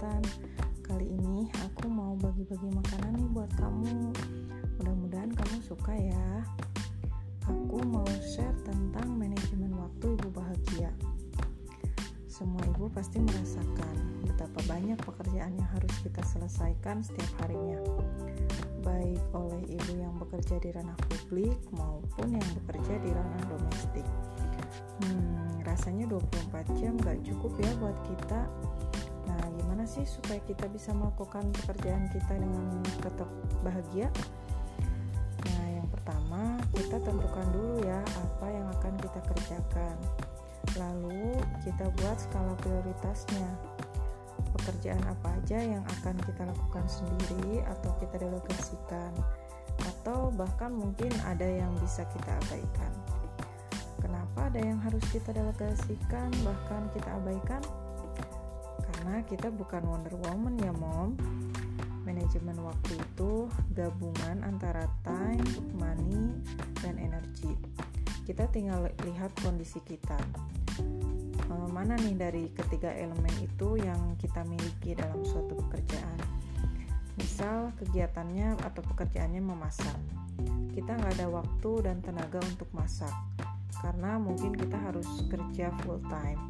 kesehatan Kali ini aku mau bagi-bagi makanan nih buat kamu. Mudah-mudahan kamu suka ya. Aku mau share tentang manajemen waktu ibu bahagia. Semua ibu pasti merasakan betapa banyak pekerjaan yang harus kita selesaikan setiap harinya. Baik oleh ibu yang bekerja di ranah publik maupun yang bekerja di ranah domestik. Hmm, rasanya 24 jam gak cukup ya buat kita. Nah gimana sih supaya kita bisa melakukan pekerjaan kita dengan tetap bahagia? Nah yang pertama kita tentukan dulu ya apa yang akan kita kerjakan. Lalu kita buat skala prioritasnya. Pekerjaan apa aja yang akan kita lakukan sendiri atau kita delegasikan? Atau bahkan mungkin ada yang bisa kita abaikan Kenapa ada yang harus kita delegasikan bahkan kita abaikan? Karena kita bukan Wonder Woman ya mom. Manajemen waktu itu gabungan antara time, money, dan energi. Kita tinggal lihat kondisi kita. Eh, mana nih dari ketiga elemen itu yang kita miliki dalam suatu pekerjaan? Misal kegiatannya atau pekerjaannya memasak. Kita nggak ada waktu dan tenaga untuk masak karena mungkin kita harus kerja full time.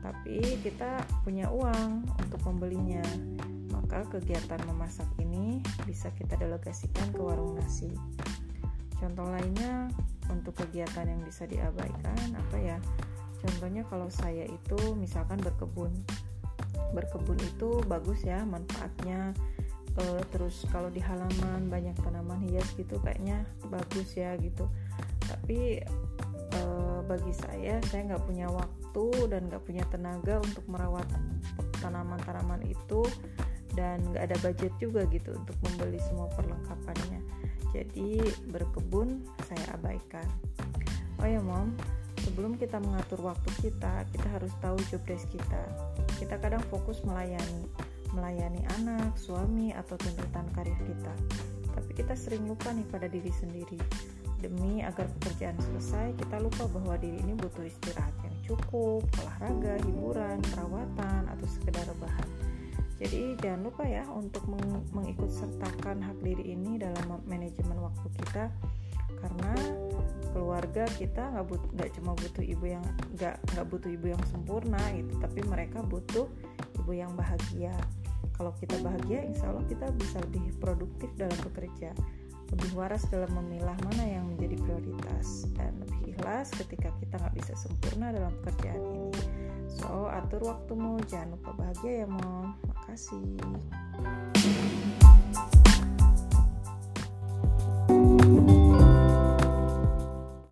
Tapi kita punya uang untuk membelinya. Maka kegiatan memasak ini bisa kita delegasikan ke warung nasi. Contoh lainnya untuk kegiatan yang bisa diabaikan apa ya? Contohnya kalau saya itu misalkan berkebun. Berkebun itu bagus ya manfaatnya. Uh, terus kalau di halaman banyak tanaman hias gitu kayaknya bagus ya gitu. Tapi bagi saya saya nggak punya waktu dan nggak punya tenaga untuk merawat tanaman-tanaman itu dan nggak ada budget juga gitu untuk membeli semua perlengkapannya. Jadi berkebun saya abaikan. Oh ya mom sebelum kita mengatur waktu kita kita harus tahu job desk kita. Kita kadang fokus melayani melayani anak, suami, atau tuntutan karir kita. Tapi kita sering lupa nih pada diri sendiri Demi agar pekerjaan selesai, kita lupa bahwa diri ini butuh istirahat yang cukup, olahraga, hiburan, perawatan, atau sekedar rebahan. Jadi jangan lupa ya untuk meng mengikut sertakan hak diri ini dalam manajemen waktu kita. Karena keluarga kita nggak but cuma butuh ibu yang nggak nggak butuh ibu yang sempurna gitu tapi mereka butuh ibu yang bahagia. Kalau kita bahagia insya Allah kita bisa lebih produktif dalam bekerja lebih waras dalam memilah mana yang menjadi prioritas dan lebih ikhlas ketika kita nggak bisa sempurna dalam pekerjaan ini. So, atur waktumu, jangan lupa bahagia ya, Mom. Makasih.